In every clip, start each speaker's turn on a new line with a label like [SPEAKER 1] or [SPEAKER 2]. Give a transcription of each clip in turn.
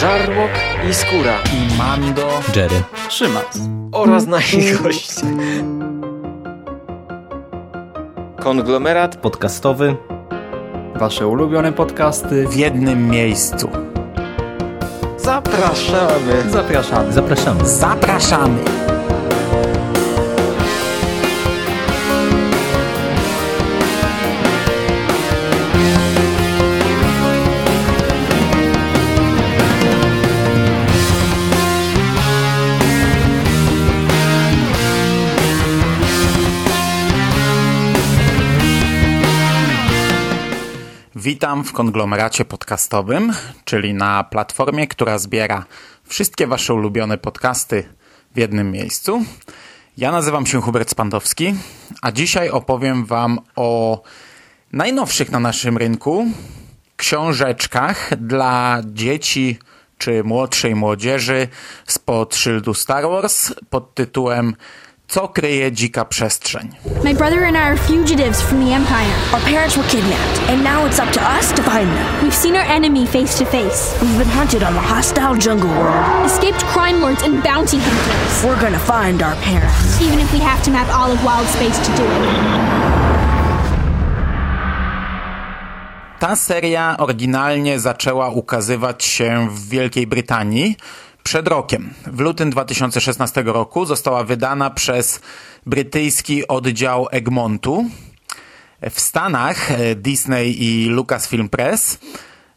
[SPEAKER 1] Żarłok i Skóra
[SPEAKER 2] i Mando,
[SPEAKER 3] Jerry,
[SPEAKER 4] Szymas
[SPEAKER 1] oraz nasi goście. Konglomerat
[SPEAKER 3] podcastowy.
[SPEAKER 4] Wasze ulubione podcasty
[SPEAKER 2] w jednym miejscu.
[SPEAKER 1] Zapraszamy.
[SPEAKER 4] Zapraszamy.
[SPEAKER 3] Zapraszamy.
[SPEAKER 2] Zapraszamy. Witam w konglomeracie podcastowym, czyli na platformie, która zbiera wszystkie Wasze ulubione podcasty w jednym miejscu. Ja nazywam się Hubert Spandowski, a dzisiaj opowiem Wam o najnowszych na naszym rynku książeczkach dla dzieci czy młodszej młodzieży spod szyldu Star Wars pod tytułem co kryje dzika przestrzeń?
[SPEAKER 5] My brother and I are fugitives from the Empire.
[SPEAKER 6] Our parents were kidnapped, and now it's up to us to find them.
[SPEAKER 5] We've seen our enemy face to face.
[SPEAKER 6] We've been hunted on the hostile jungle world.
[SPEAKER 5] Escaped crime lords and bounty hunters.
[SPEAKER 6] We're gonna find our parents.
[SPEAKER 5] Even if we have to map all of wild space to do it.
[SPEAKER 2] Ta seria oryginalnie zaczęła ukazywać się w Wielkiej Brytanii przed rokiem. W lutym 2016 roku została wydana przez brytyjski oddział Egmontu. W Stanach e, Disney i Lucasfilm Press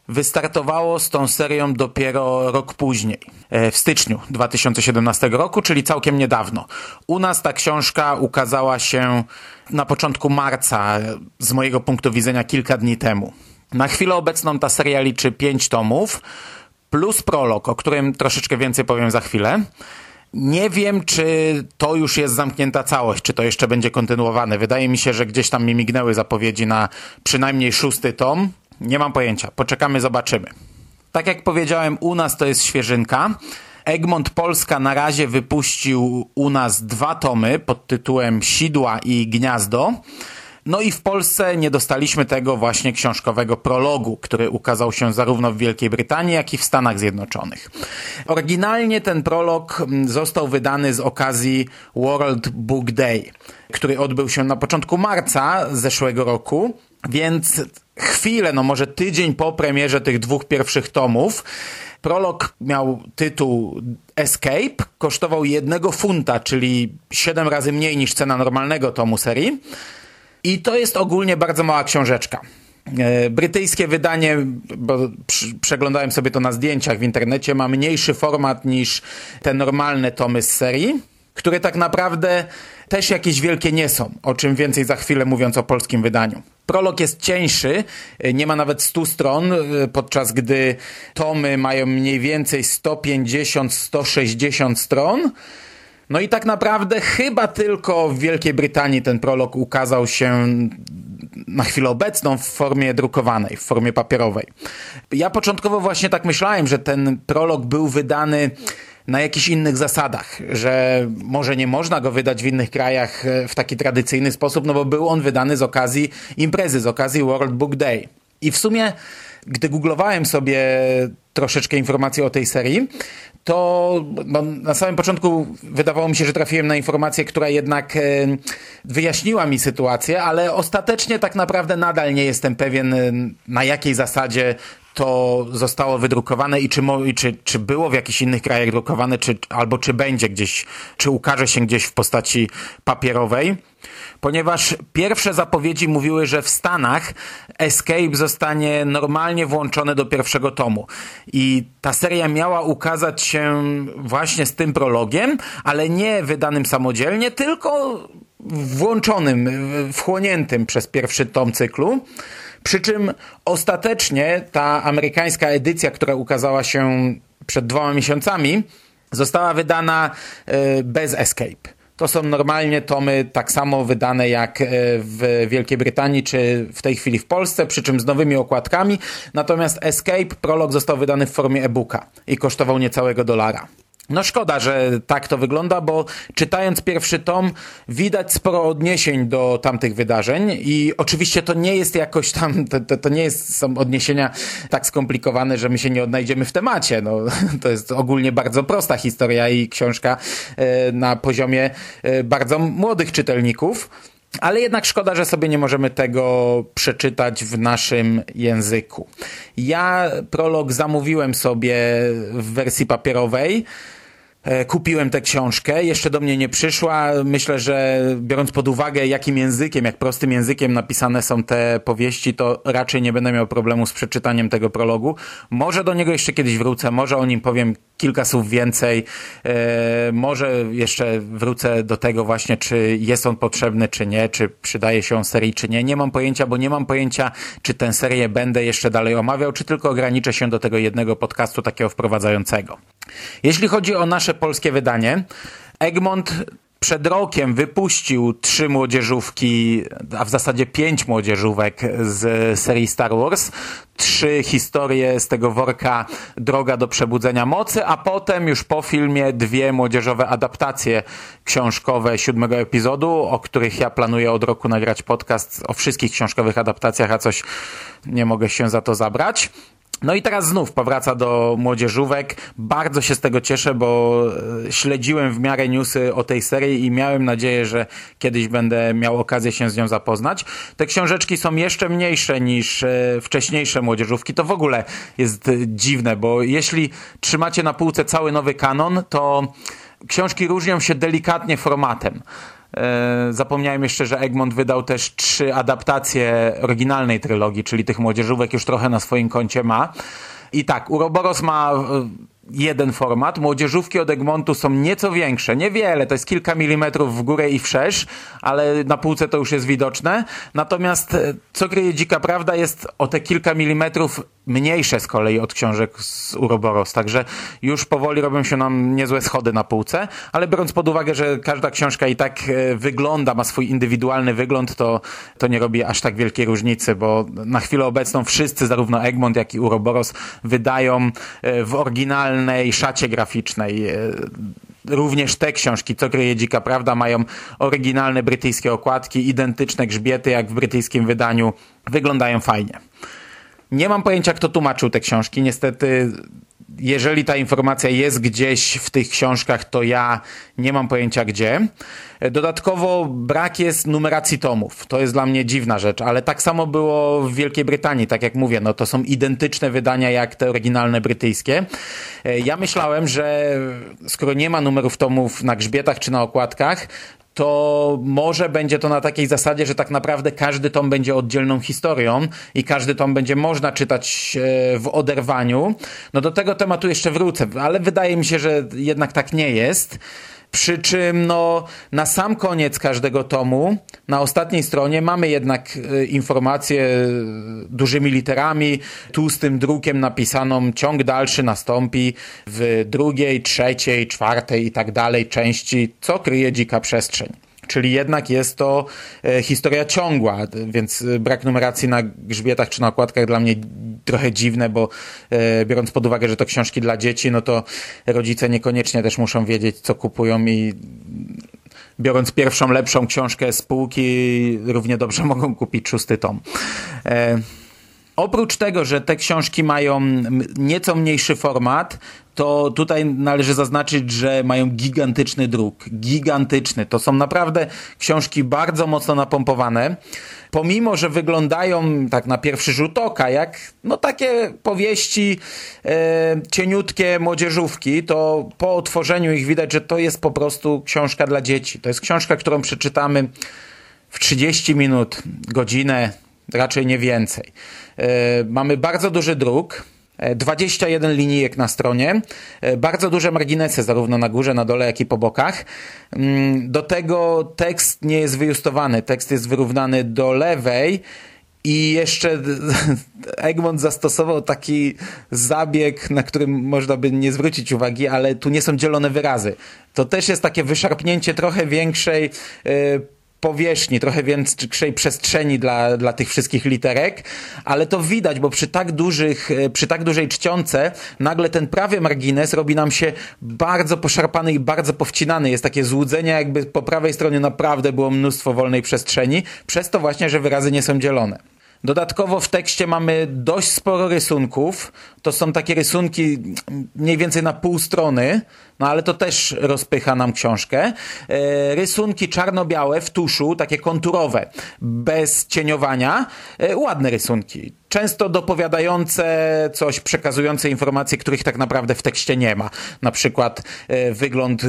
[SPEAKER 2] wystartowało z tą serią dopiero rok później, e, w styczniu 2017 roku, czyli całkiem niedawno. U nas ta książka ukazała się na początku marca, z mojego punktu widzenia kilka dni temu. Na chwilę obecną ta seria liczy 5 tomów plus prolog, o którym troszeczkę więcej powiem za chwilę. Nie wiem, czy to już jest zamknięta całość, czy to jeszcze będzie kontynuowane. Wydaje mi się, że gdzieś tam mi mignęły zapowiedzi na przynajmniej szósty tom. Nie mam pojęcia. Poczekamy, zobaczymy. Tak jak powiedziałem, u nas to jest świeżynka. Egmont Polska na razie wypuścił u nas dwa tomy pod tytułem Sidła i Gniazdo. No i w Polsce nie dostaliśmy tego właśnie książkowego prologu, który ukazał się zarówno w Wielkiej Brytanii, jak i w Stanach Zjednoczonych. Oryginalnie ten prolog mm, został wydany z okazji World Book Day, który odbył się na początku marca zeszłego roku, więc chwilę, no może tydzień po premierze tych dwóch pierwszych tomów, Prolog miał tytuł Escape, kosztował jednego funta, czyli 7 razy mniej niż cena normalnego tomu serii. I to jest ogólnie bardzo mała książeczka. E, brytyjskie wydanie, bo przeglądałem sobie to na zdjęciach w internecie, ma mniejszy format niż te normalne tomy z serii, które tak naprawdę też jakieś wielkie nie są, o czym więcej za chwilę mówiąc o polskim wydaniu. Prolog jest cieńszy, e, nie ma nawet 100 stron, e, podczas gdy tomy mają mniej więcej 150-160 stron. No i tak naprawdę chyba tylko w Wielkiej Brytanii ten prolog ukazał się na chwilę obecną w formie drukowanej, w formie papierowej. Ja początkowo właśnie tak myślałem, że ten prolog był wydany na jakichś innych zasadach, że może nie można go wydać w innych krajach e, w taki tradycyjny sposób, no bo był on wydany z okazji imprezy, z okazji World Book Day. I w sumie, gdy googlowałem sobie troszeczkę informacji o tej serii, to no, na samym początku wydawało mi się, że trafiłem na informację, która jednak e, wyjaśniła mi sytuację, ale ostatecznie tak naprawdę nadal nie jestem pewien, e, na jakiej zasadzie to zostało wydrukowane i czy, czy, czy było w jakichś innych krajach drukowane, czy, albo czy będzie gdzieś, czy ukaże się gdzieś w postaci papierowej ponieważ pierwsze zapowiedzi mówiły, że w Stanach Escape zostanie normalnie włączony do pierwszego tomu. I ta seria miała ukazać się właśnie z tym prologiem, ale nie wydanym samodzielnie, tylko włączonym, wchłoniętym przez pierwszy tom cyklu. Przy czym ostatecznie ta amerykańska edycja, która ukazała się przed dwoma miesiącami, została wydana e, bez Escape. To są normalnie tomy tak samo wydane jak e, w Wielkiej Brytanii czy w tej chwili w Polsce, przy czym z nowymi okładkami. Natomiast Escape prolog został wydany w formie e-booka i kosztował niecałego dolara. No szkoda, że tak to wygląda, bo czytając pierwszy tom widać sporo odniesień do tamtych wydarzeń i oczywiście to nie jest jakoś tam, to, to, to nie jest, są odniesienia tak skomplikowane, że my się nie odnajdziemy w temacie. No, to jest ogólnie bardzo prosta historia i książka e, na poziomie e, bardzo młodych czytelników. Ale jednak szkoda, że sobie nie możemy tego przeczytać w naszym języku. Ja prolog zamówiłem sobie w wersji papierowej. E, Kupiłem tę książkę, jeszcze do mnie nie przyszła. Myślę, że biorąc pod uwagę, jakim językiem, jak prostym językiem napisane są te powieści, to raczej nie będę miał problemu z przeczytaniem tego prologu. Może do niego jeszcze kiedyś wrócę, może o nim powiem kilka słów więcej. E, może jeszcze wrócę do tego właśnie, czy jest on potrzebny, czy nie, czy przydaje się on serii, czy nie. Nie mam pojęcia, bo nie mam pojęcia, czy tę serię będę jeszcze dalej omawiał, czy tylko ograniczę się do tego jednego podcastu takiego wprowadzającego. Jeśli chodzi o nasze polskie wydanie, Egmont przed rokiem wypuścił trzy młodzieżówki, a w zasadzie pięć młodzieżówek z serii Star Wars. Trzy historie z tego worka Droga do przebudzenia mocy, a potem już po filmie dwie młodzieżowe adaptacje książkowe siódmego epizodu, o których ja planuję od roku nagrać podcast o wszystkich książkowych adaptacjach, a coś nie mogę się za to zabrać. No i teraz znów powraca do młodzieżówek. Bardzo się z tego cieszę, bo e, śledziłem w miarę newsy o tej serii i miałem nadzieję, że kiedyś będę miał okazję się z nią zapoznać. Te książeczki są jeszcze mniejsze niż e, wcześniejsze młodzieżówki. To w ogóle jest e, dziwne, bo jeśli trzymacie na półce cały nowy kanon, to książki różnią się delikatnie formatem. E, Zapomniałem jeszcze, że Egmont wydał też trzy adaptacje oryginalnej trylogii, czyli tych młodzieżówek już trochę na swoim koncie ma. I tak, Uroboros ma e, jeden format. Młodzieżówki od Egmontu są nieco większe, niewiele, to jest kilka milimetrów w górę i wszerz, ale na półce to już jest widoczne. Natomiast e, co kryje dzika prawda jest o te kilka milimetrów mniejsze z kolei od książek z Uroboros, także już powoli robią się nam niezłe schody na półce, ale biorąc pod uwagę, że każda książka i tak e, wygląda, ma swój indywidualny wygląd, to, to nie robi aż tak wielkiej różnicy, bo na chwilę obecną wszyscy, zarówno Egmont, jak i Uroboros wydają e, w oryginalnej szacie graficznej e, również te książki, co kryje dzika prawda, mają oryginalne brytyjskie okładki, identyczne grzbiety jak w brytyjskim wydaniu, wyglądają fajnie. Nie mam pojęcia, kto tłumaczył te książki. Niestety, jeżeli ta informacja jest gdzieś w tych książkach, to ja nie mam pojęcia gdzie. Dodatkowo brak jest numeracji tomów. To jest dla mnie dziwna rzecz, ale tak samo było w Wielkiej Brytanii. Tak jak mówię, no to są identyczne wydania jak te oryginalne brytyjskie. Ja myślałem, że skoro nie ma numerów tomów na grzbietach czy na okładkach, to może będzie to na takiej zasadzie, że tak naprawdę każdy tom będzie oddzielną historią i każdy tom będzie można czytać e, w oderwaniu. No do tego tematu jeszcze wrócę, ale wydaje mi się, że jednak tak nie jest. Przy czym no, na sam koniec każdego tomu, na ostatniej stronie mamy jednak e, informację e, dużymi literami, tłustym drukiem napisaną ciąg dalszy nastąpi w drugiej, trzeciej, czwartej i tak dalej części, co kryje dzika przestrzeń. Czyli jednak jest to e, historia ciągła, więc e, brak numeracji na grzbietach czy na okładkach dla mnie trochę dziwne, bo e, biorąc pod uwagę, że to książki dla dzieci, no to rodzice niekoniecznie też muszą wiedzieć, co kupują i biorąc pierwszą, lepszą książkę z półki, równie dobrze mogą kupić szósty tom. Oprócz tego, że te książki mają nieco mniejszy format, to tutaj należy zaznaczyć, że mają gigantyczny druk. Gigantyczny. To są naprawdę książki bardzo mocno napompowane. Pomimo, że wyglądają tak na pierwszy rzut oka jak no takie powieści e, cieniutkie młodzieżówki, to po otworzeniu ich widać, że to jest po prostu książka dla dzieci. To jest książka, którą przeczytamy w 30 minut, godzinę, raczej nie więcej. E, mamy bardzo duży druk, e, 21 linijek na stronie, e, bardzo duże marginesy zarówno na górze, na dole, jak i po bokach. Mm, Do tego tekst nie jest wyjustowany, tekst jest wyrównany do lewej i jeszcze Egmont zastosował taki zabieg, na którym można by nie zwrócić uwagi, ale tu nie są dzielone wyrazy. To też jest takie wyszarpnięcie trochę większej e, powierzchni, trochę większej przestrzeni dla, dla tych wszystkich literek, ale to widać, bo przy tak dużych, e, przy tak dużej czcionce nagle ten prawy margines robi nam się bardzo poszarpany i bardzo powcinany. Jest takie złudzenie, jakby po prawej stronie naprawdę było mnóstwo wolnej przestrzeni, przez to właśnie, że wyrazy nie są dzielone. Dodatkowo w tekście mamy dość sporo rysunków. To są takie rysunki mniej więcej na pół strony, no ale to też rozpycha nam książkę. E, rysunki czarno-białe w tuszu, takie konturowe, bez cieniowania. E, ładne rysunki. Często dopowiadające coś, przekazujące informacje, których tak naprawdę w tekście nie ma. Na przykład e, wygląd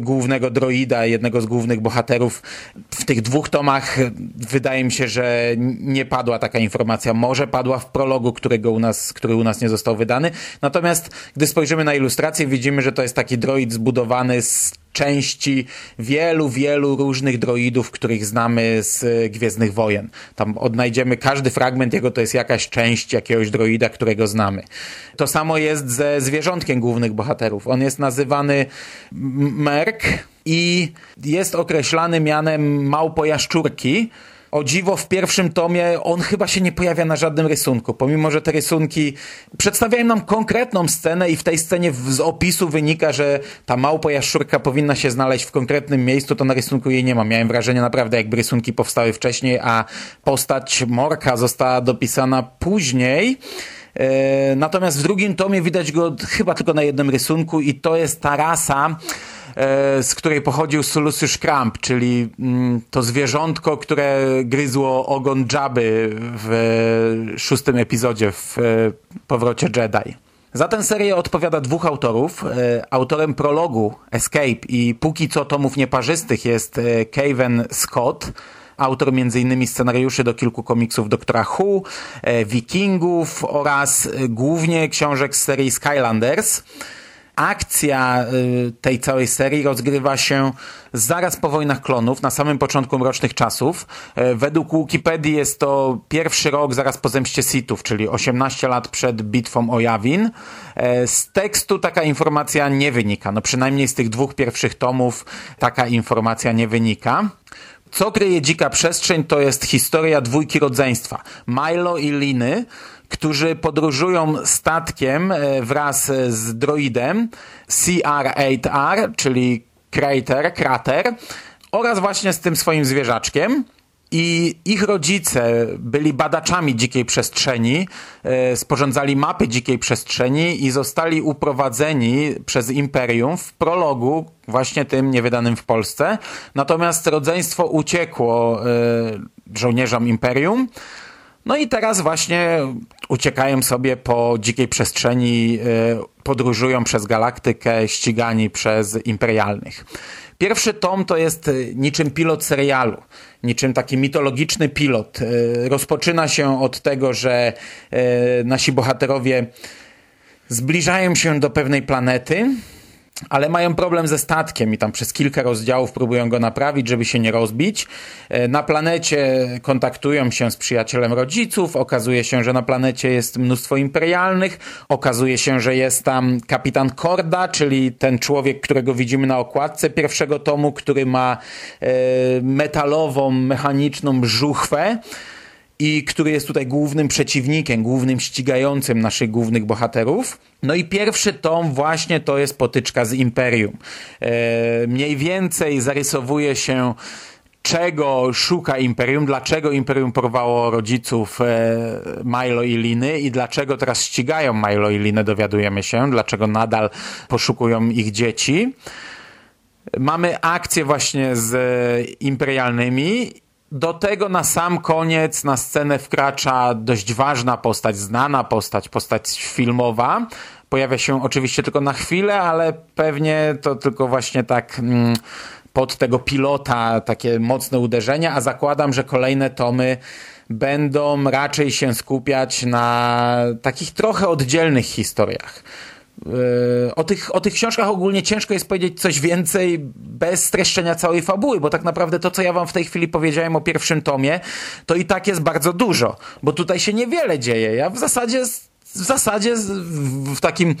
[SPEAKER 2] głównego droida, jednego z głównych bohaterów. W tych dwóch tomach wydaje mi się, że nie padła taka informacja. Może padła w prologu, którego u nas, który u nas nie został wydany. Natomiast gdy spojrzymy na ilustrację, widzimy, że to jest taki droid zbudowany z części wielu, wielu różnych droidów, których znamy z e, Gwiezdnych Wojen. Tam odnajdziemy każdy fragment jego, to jest jakaś część jakiegoś droida, którego znamy. To samo jest ze zwierzątkiem głównych bohaterów. On jest nazywany Merk i jest określany mianem małpojaszczurki, o dziwo, w pierwszym tomie on chyba się nie pojawia na żadnym rysunku, pomimo że te rysunki przedstawiają nam konkretną scenę i w tej scenie z opisu wynika, że ta małpa jaszczurka powinna się znaleźć w konkretnym miejscu, to na rysunku jej nie ma. Miałem wrażenie naprawdę, jakby rysunki powstały wcześniej, a postać Morka została dopisana później. E, Natomiast w drugim tomie widać go chyba tylko na jednym rysunku i to jest ta rasa, z której pochodził Sulusiusz Kramp, czyli mm, to zwierzątko, które gryzło ogon Jabby w e, szóstym epizodzie w e, Powrocie Jedi. Za tę serię odpowiada dwóch autorów. E, Autorem prologu Escape i póki co tomów nieparzystych jest e, Kevin Scott, autor m.in. scenariuszy do kilku komiksów Doktora Who, e, Wikingów oraz e, głównie książek z serii Skylanders. Akcja y, tej całej serii rozgrywa się zaraz po wojnach klonów, na samym początku mrocznych czasów. E, Według Wikipedii jest to pierwszy rok zaraz po zemście Sithów, czyli 18 lat przed bitwą o Yavin. E, Z tekstu taka informacja nie wynika, no przynajmniej z tych dwóch pierwszych tomów taka informacja nie wynika. Co kryje dzika przestrzeń to jest historia dwójki rodzeństwa. Milo i Liny, którzy podróżują statkiem e, wraz z droidem CR-8R, czyli Crater, krater, oraz właśnie z tym swoim zwierzaczkiem. I ich rodzice byli badaczami dzikiej przestrzeni, e, sporządzali mapy dzikiej przestrzeni i zostali uprowadzeni przez Imperium w prologu, właśnie tym niewydanym w Polsce. Natomiast rodzeństwo uciekło e, żołnierzom Imperium. No i teraz właśnie uciekają sobie po dzikiej przestrzeni, e, podróżują przez galaktykę, ścigani przez imperialnych. Pierwszy tom to jest e, niczym pilot serialu, niczym taki mitologiczny pilot. E, Rozpoczyna się od tego, że nasi bohaterowie zbliżają się do pewnej planety, ale mają problem ze statkiem i tam przez kilka rozdziałów próbują go naprawić, żeby się nie rozbić. E, Na planecie kontaktują się z przyjacielem rodziców, okazuje się, że na planecie jest mnóstwo imperialnych, okazuje się, że jest tam kapitan Korda, czyli ten człowiek, którego widzimy na okładce pierwszego tomu, który ma e, metalową, mechaniczną żuchwę i który jest tutaj głównym przeciwnikiem, głównym ścigającym naszych głównych bohaterów. No i pierwszy tom właśnie to jest potyczka z Imperium. E, mniej więcej zarysowuje się czego szuka Imperium, dlaczego Imperium porwało rodziców e, Milo i Liny i dlaczego teraz ścigają Milo i Linę, dowiadujemy się, dlaczego nadal poszukują ich dzieci. Mamy akcję właśnie z imperialnymi. Do tego na sam koniec na scenę wkracza dość ważna postać, znana postać, postać filmowa. Pojawia się oczywiście tylko na chwilę, ale pewnie to tylko właśnie tak mm, pod tego pilota takie mocne uderzenia, a zakładam, że kolejne tomy będą raczej się skupiać na takich trochę oddzielnych historiach. Yy, O tych, o tych książkach ogólnie ciężko jest powiedzieć coś więcej bez streszczenia całej fabuły, bo tak naprawdę to, co ja wam w tej chwili powiedziałem o pierwszym tomie, to i tak jest bardzo dużo, bo tutaj się niewiele dzieje. Ja w zasadzie w zasadzie w takim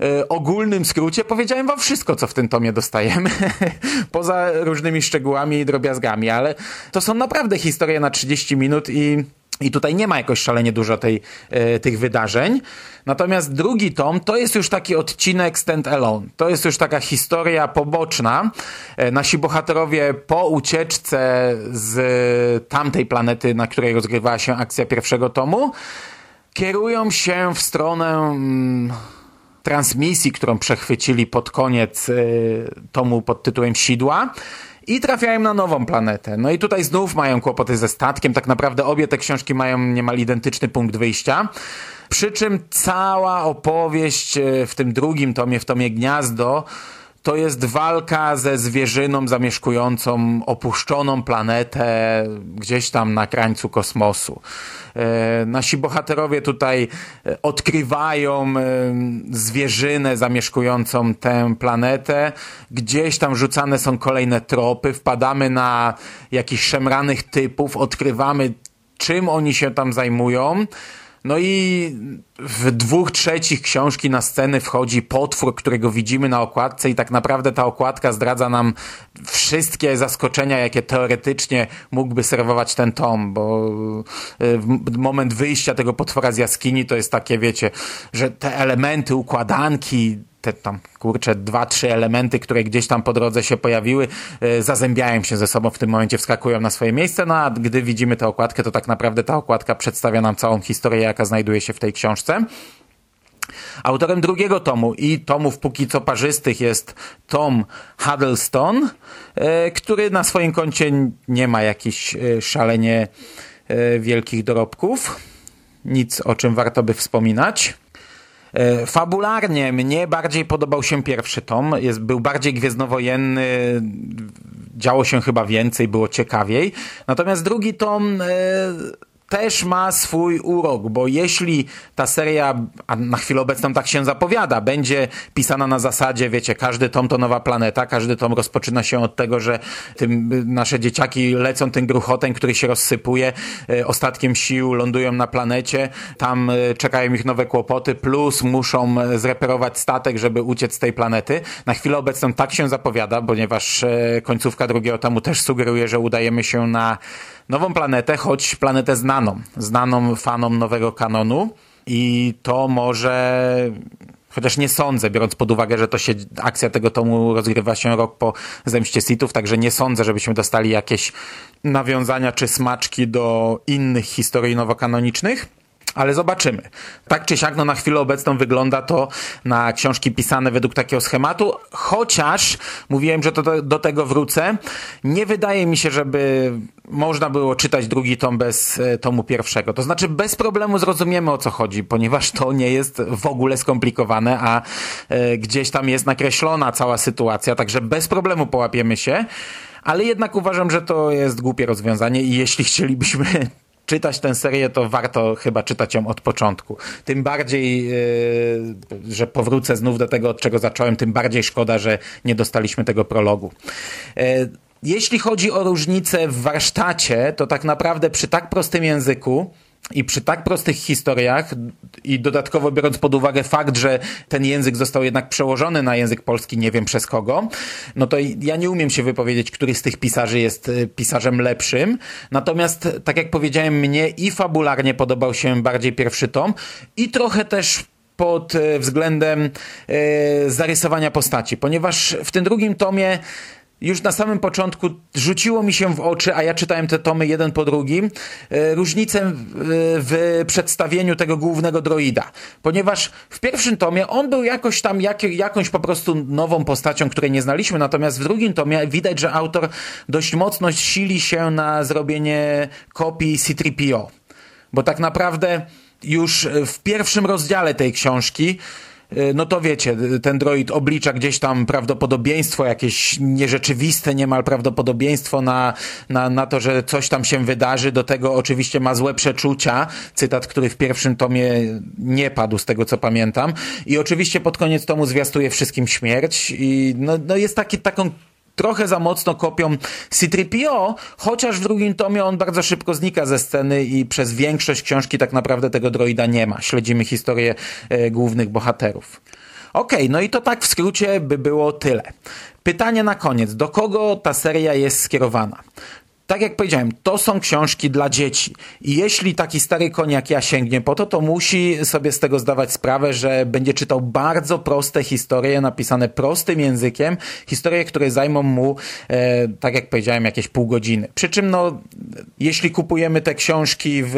[SPEAKER 2] e, ogólnym skrócie powiedziałem wam wszystko, co w tym tomie dostajemy, poza różnymi szczegółami i drobiazgami, ale to są naprawdę historie na 30 minut i i tutaj nie ma jakoś szalenie dużo tej, e, tych wydarzeń. Natomiast drugi tom to jest już taki odcinek stand alone. To jest już taka historia poboczna. E, nasi bohaterowie po ucieczce z tamtej planety, na której rozgrywała się akcja pierwszego tomu, kierują się w stronę mm, transmisji, którą przechwycili pod koniec y, tomu pod tytułem Sidła. I trafiają na nową planetę. No i tutaj znów mają kłopoty ze statkiem. Tak naprawdę obie te książki mają niemal identyczny punkt wyjścia. Przy czym cała opowieść y, w tym drugim tomie, w tomie Gniazdo, to jest walka ze zwierzyną zamieszkującą opuszczoną planetę gdzieś tam na krańcu kosmosu. E, nasi bohaterowie tutaj e, odkrywają e, zwierzynę zamieszkującą tę planetę. Gdzieś tam rzucane są kolejne tropy, wpadamy na jakichś szemranych typów, odkrywamy czym oni się tam zajmują. No i w dwóch trzecich książki na sceny wchodzi potwór, którego widzimy na okładce i tak naprawdę ta okładka zdradza nam wszystkie zaskoczenia, jakie teoretycznie mógłby serwować ten tom, bo y, moment wyjścia tego potwora z jaskini to jest takie, wiecie, że te elementy, układanki, te tam, kurczę, dwa, trzy elementy, które gdzieś tam po drodze się pojawiły, e, zazębiają się ze sobą, w tym momencie wskakują na swoje miejsce, no a gdy widzimy tę okładkę, to tak naprawdę ta okładka przedstawia nam całą historię, jaka znajduje się w tej książce. Autorem drugiego tomu i tomów póki co parzystych jest Tom Huddleston, e, który na swoim koncie nie ma jakichś e, szalenie wielkich dorobków. Nic o czym warto by wspominać. E, Fabularnie mnie bardziej podobał się pierwszy tom. Jest, był bardziej gwiezdnowojenny, działo się chyba więcej, było ciekawiej. Natomiast drugi tom e, też ma swój urok, bo jeśli ta seria, a na chwilę obecną tak się zapowiada, będzie pisana na zasadzie, wiecie, każdy tom to nowa planeta, każdy tom rozpoczyna się od tego, że tym, nasze dzieciaki lecą tym gruchotem, który się rozsypuje, e, ostatkiem sił lądują na planecie, tam e, czekają ich nowe kłopoty, plus muszą e, zreperować statek, żeby uciec z tej planety. Na chwilę obecną tak się zapowiada, ponieważ końcówka drugiego tomu też sugeruje, że udajemy się na nową planetę, choć planetę znaną, znaną fanom nowego kanonu i to może Chociaż nie sądzę, biorąc pod uwagę, że to się, akcja tego tomu rozgrywa się rok po zemście Sithów, także nie sądzę, żebyśmy dostali jakieś nawiązania czy smaczki do innych historii nowokanonicznych. Ale zobaczymy. Tak czy siak, no na chwilę obecną wygląda to na książki pisane według takiego schematu, chociaż mówiłem, że to do, do tego wrócę. Nie wydaje mi się, żeby można było czytać drugi tom bez e, tomu pierwszego. To znaczy bez problemu zrozumiemy o co chodzi, ponieważ to nie jest w ogóle skomplikowane, a e, gdzieś tam jest nakreślona cała sytuacja, także bez problemu połapiemy się. Ale jednak uważam, że to jest głupie rozwiązanie i jeśli chcielibyśmy czytać tę serię, to warto chyba czytać ją od początku. Tym bardziej, yy, że powrócę znów do tego, od czego zacząłem, tym bardziej szkoda, że nie dostaliśmy tego prologu. Yy, jeśli chodzi o różnice w warsztacie, to tak naprawdę przy tak prostym języku, i przy tak prostych historiach i dodatkowo biorąc pod uwagę fakt, że ten język został jednak przełożony na język polski, nie wiem przez kogo, no to ja nie umiem się wypowiedzieć, który z tych pisarzy jest y, pisarzem lepszym. Natomiast, tak jak powiedziałem, mnie i fabularnie podobał się bardziej pierwszy tom i trochę też pod y, względem e, zarysowania postaci, ponieważ w tym drugim tomie już na samym początku rzuciło mi się w oczy, a ja czytałem te tomy jeden po drugim, e, różnicę w, w przedstawieniu tego głównego droida. Ponieważ w pierwszym tomie on był jakoś tam jak, jakąś po prostu nową postacią, której nie znaliśmy, natomiast w drugim tomie widać, że autor dość mocno sili się na zrobienie kopii C-3PO. Bo tak naprawdę już w pierwszym rozdziale tej książki no to wiecie, ten droid oblicza gdzieś tam prawdopodobieństwo, jakieś nierzeczywiste niemal prawdopodobieństwo na, na, na to, że coś tam się wydarzy. Do tego oczywiście ma złe przeczucia, cytat, który w pierwszym tomie nie padł, z tego co pamiętam. I oczywiście pod koniec tomu zwiastuje wszystkim śmierć i no, no jest taki, taką trochę za mocno kopią C-3PO, chociaż w drugim tomie on bardzo szybko znika ze sceny i przez większość książki tak naprawdę tego droida nie ma. Śledzimy historię e, głównych bohaterów. Okej, okay, no i to tak w skrócie by było tyle. Pytanie na koniec. Do kogo ta seria jest skierowana? Tak jak powiedziałem, to są książki dla dzieci. I jeśli taki stary koń jak ja sięgnie po to, to musi sobie z tego zdawać sprawę, że będzie czytał bardzo proste historie, napisane prostym językiem, historie, które zajmą mu, e, tak jak powiedziałem, jakieś pół godziny. Przy czym, no, jeśli kupujemy te książki w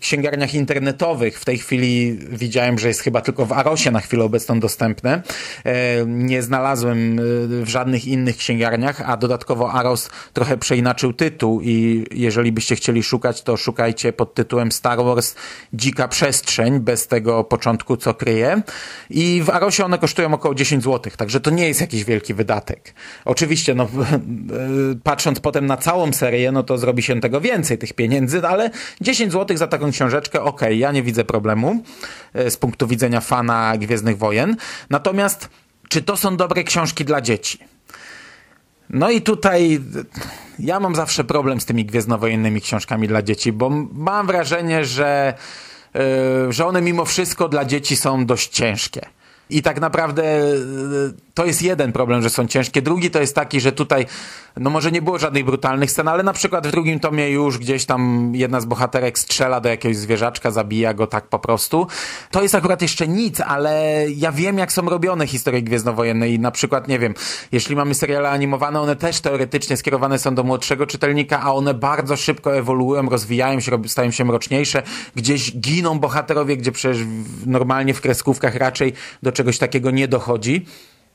[SPEAKER 2] księgarniach internetowych, w tej chwili widziałem, że jest chyba tylko w Arosie na chwilę obecną dostępne. E, nie znalazłem e, w żadnych innych księgarniach, a dodatkowo Aros trochę przeinaczył przeinaczył tytuł i jeżeli byście chcieli szukać, to szukajcie pod tytułem Star Wars Dzika Przestrzeń, bez tego początku, co kryje. I w Arosie one kosztują około 10 zł, także to nie jest jakiś wielki wydatek. Oczywiście, no, patrząc potem na całą serię, no to zrobi się tego więcej, tych pieniędzy, ale 10 zł za taką książeczkę, okej, okay, ja nie widzę problemu e, z punktu widzenia fana Gwiezdnych Wojen. Natomiast, czy to są dobre książki dla dzieci? No i tutaj ja mam zawsze problem z tymi gwiezdnowojennymi książkami dla dzieci, bo mam wrażenie, że, yy, że one mimo wszystko dla dzieci są dość ciężkie. I tak naprawdę to jest jeden problem, że są ciężkie. Drugi to jest taki, że tutaj, no może nie było żadnych brutalnych scen, ale na przykład w drugim tomie już gdzieś tam jedna z bohaterek strzela do jakiegoś zwierzaczka, zabija go tak po prostu. To jest akurat jeszcze nic, ale ja wiem, jak są robione historie gwiezdnowojenne i na przykład, nie wiem, jeśli mamy seriale animowane, one też teoretycznie skierowane są do młodszego czytelnika, a one bardzo szybko ewoluują, rozwijają się, stają się mroczniejsze. Gdzieś giną bohaterowie, gdzie przecież normalnie w kreskówkach raczej do czegoś takiego nie dochodzi.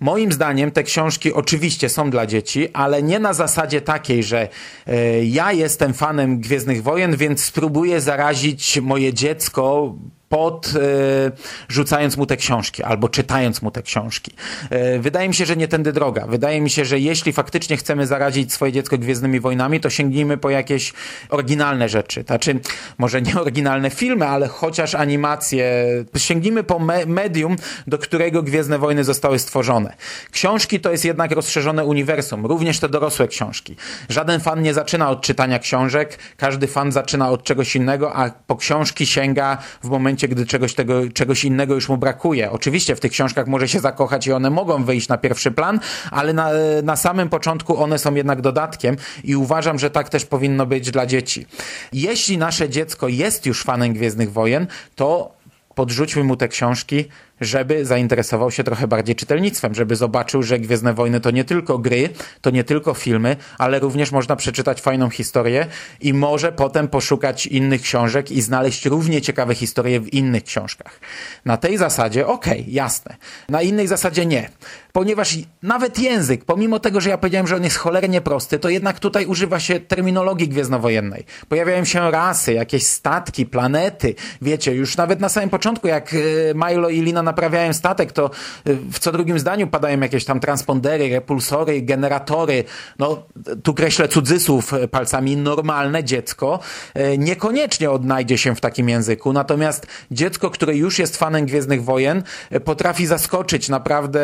[SPEAKER 2] Moim zdaniem te książki oczywiście są dla dzieci, ale nie na zasadzie takiej, że e, ja jestem fanem Gwiezdnych Wojen, więc spróbuję zarazić moje dziecko pod e, rzucając mu te książki albo czytając mu te książki. E, wydaje mi się, że nie tędy droga. Wydaje mi się, że jeśli faktycznie chcemy zarazić swoje dziecko Gwiezdnymi Wojnami, to sięgnijmy po jakieś oryginalne rzeczy. Znaczy, może nie oryginalne filmy, ale chociaż animacje. Sięgnijmy po me medium, do którego Gwiezdne Wojny zostały stworzone. Książki to jest jednak rozszerzone uniwersum, również te dorosłe książki. Żaden fan nie zaczyna od czytania książek, każdy fan zaczyna od czegoś innego, a po książki sięga w momencie momencie, gdy czegoś, tego, czegoś innego już mu brakuje. Oczywiście w tych książkach może się zakochać i one mogą wyjść na pierwszy plan, ale na, na samym początku one są jednak dodatkiem i uważam, że tak też powinno być dla dzieci. Jeśli nasze dziecko jest już fanem Gwiezdnych Wojen, to podrzućmy mu te książki, żeby zainteresował się trochę bardziej czytelnictwem, żeby zobaczył, że Gwiezdne Wojny to nie tylko gry, to nie tylko filmy, ale również można przeczytać fajną historię i może potem poszukać innych książek i znaleźć równie ciekawe historie w innych książkach. Na tej zasadzie, okej, okay, jasne. Na innej zasadzie nie. Ponieważ nawet język, pomimo tego, że ja powiedziałem, że on jest cholernie prosty, to jednak tutaj używa się terminologii gwiezdnowojennej. Pojawiają się rasy, jakieś statki, planety. Wiecie, już nawet na samym początku, jak y, Milo i Lina naprawiają statek, to y, w co drugim zdaniu padają jakieś tam transpondery, repulsory, generatory. No, tu kreślę cudzysłów y, palcami. Normalne dziecko y, niekoniecznie odnajdzie się w takim języku. Natomiast dziecko, które już jest fanem Gwiezdnych Wojen, potrafi zaskoczyć naprawdę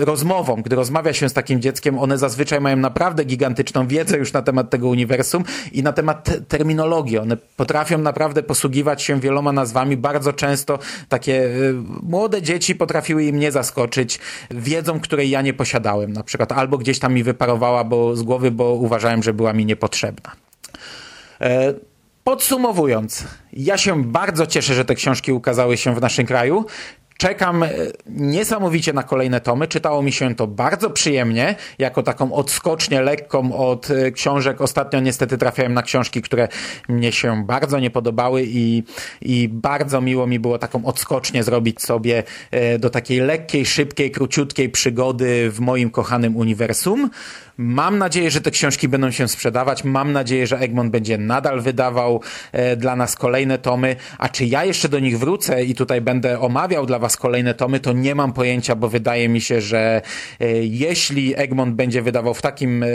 [SPEAKER 2] rozmową. Gdy rozmawia się z takim dzieckiem, one zazwyczaj mają naprawdę gigantyczną wiedzę już na temat tego uniwersum i na temat terminologii. One potrafią naprawdę posługiwać się wieloma nazwami. Bardzo często takie młode dzieci potrafiły im mnie zaskoczyć wiedzą, której ja nie posiadałem. Na przykład albo gdzieś tam mi wyparowała bo, z głowy, bo uważałem, że była mi niepotrzebna. E, podsumowując, ja się bardzo cieszę, że te książki ukazały się w naszym kraju. Czekam e, niesamowicie na kolejne tomy. Czytało mi się to bardzo przyjemnie, jako taką odskocznię lekką od e, książek. Ostatnio niestety trafiałem na książki, które mnie się bardzo nie podobały i, i bardzo miło mi było taką odskocznię zrobić sobie e, do takiej lekkiej, szybkiej, króciutkiej przygody w moim kochanym uniwersum. Mam nadzieję, że te książki będą się sprzedawać. Mam nadzieję, że Egmont będzie nadal wydawał e, dla nas kolejne tomy. A czy ja jeszcze do nich wrócę i tutaj będę omawiał dla was kolejne tomy, to nie mam pojęcia, bo wydaje mi się, że e, jeśli Egmont będzie wydawał w takim e,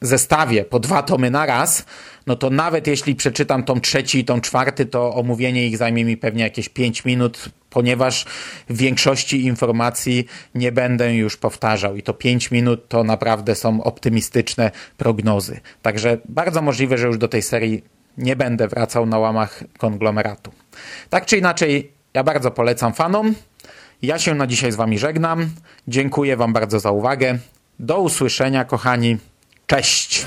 [SPEAKER 2] zestawie po dwa tomy na raz, no to nawet jeśli przeczytam tom trzeci i tom czwarty, to omówienie ich zajmie mi pewnie jakieś pięć minut, ponieważ większości informacji nie będę już powtarzał i to 5 minut to naprawdę są optymistyczne prognozy. Także bardzo możliwe, że już do tej serii nie będę wracał na łamach konglomeratu. Tak czy inaczej, ja bardzo polecam fanom. Ja się na dzisiaj z Wami żegnam. Dziękuję Wam bardzo za uwagę. Do usłyszenia, kochani. Cześć!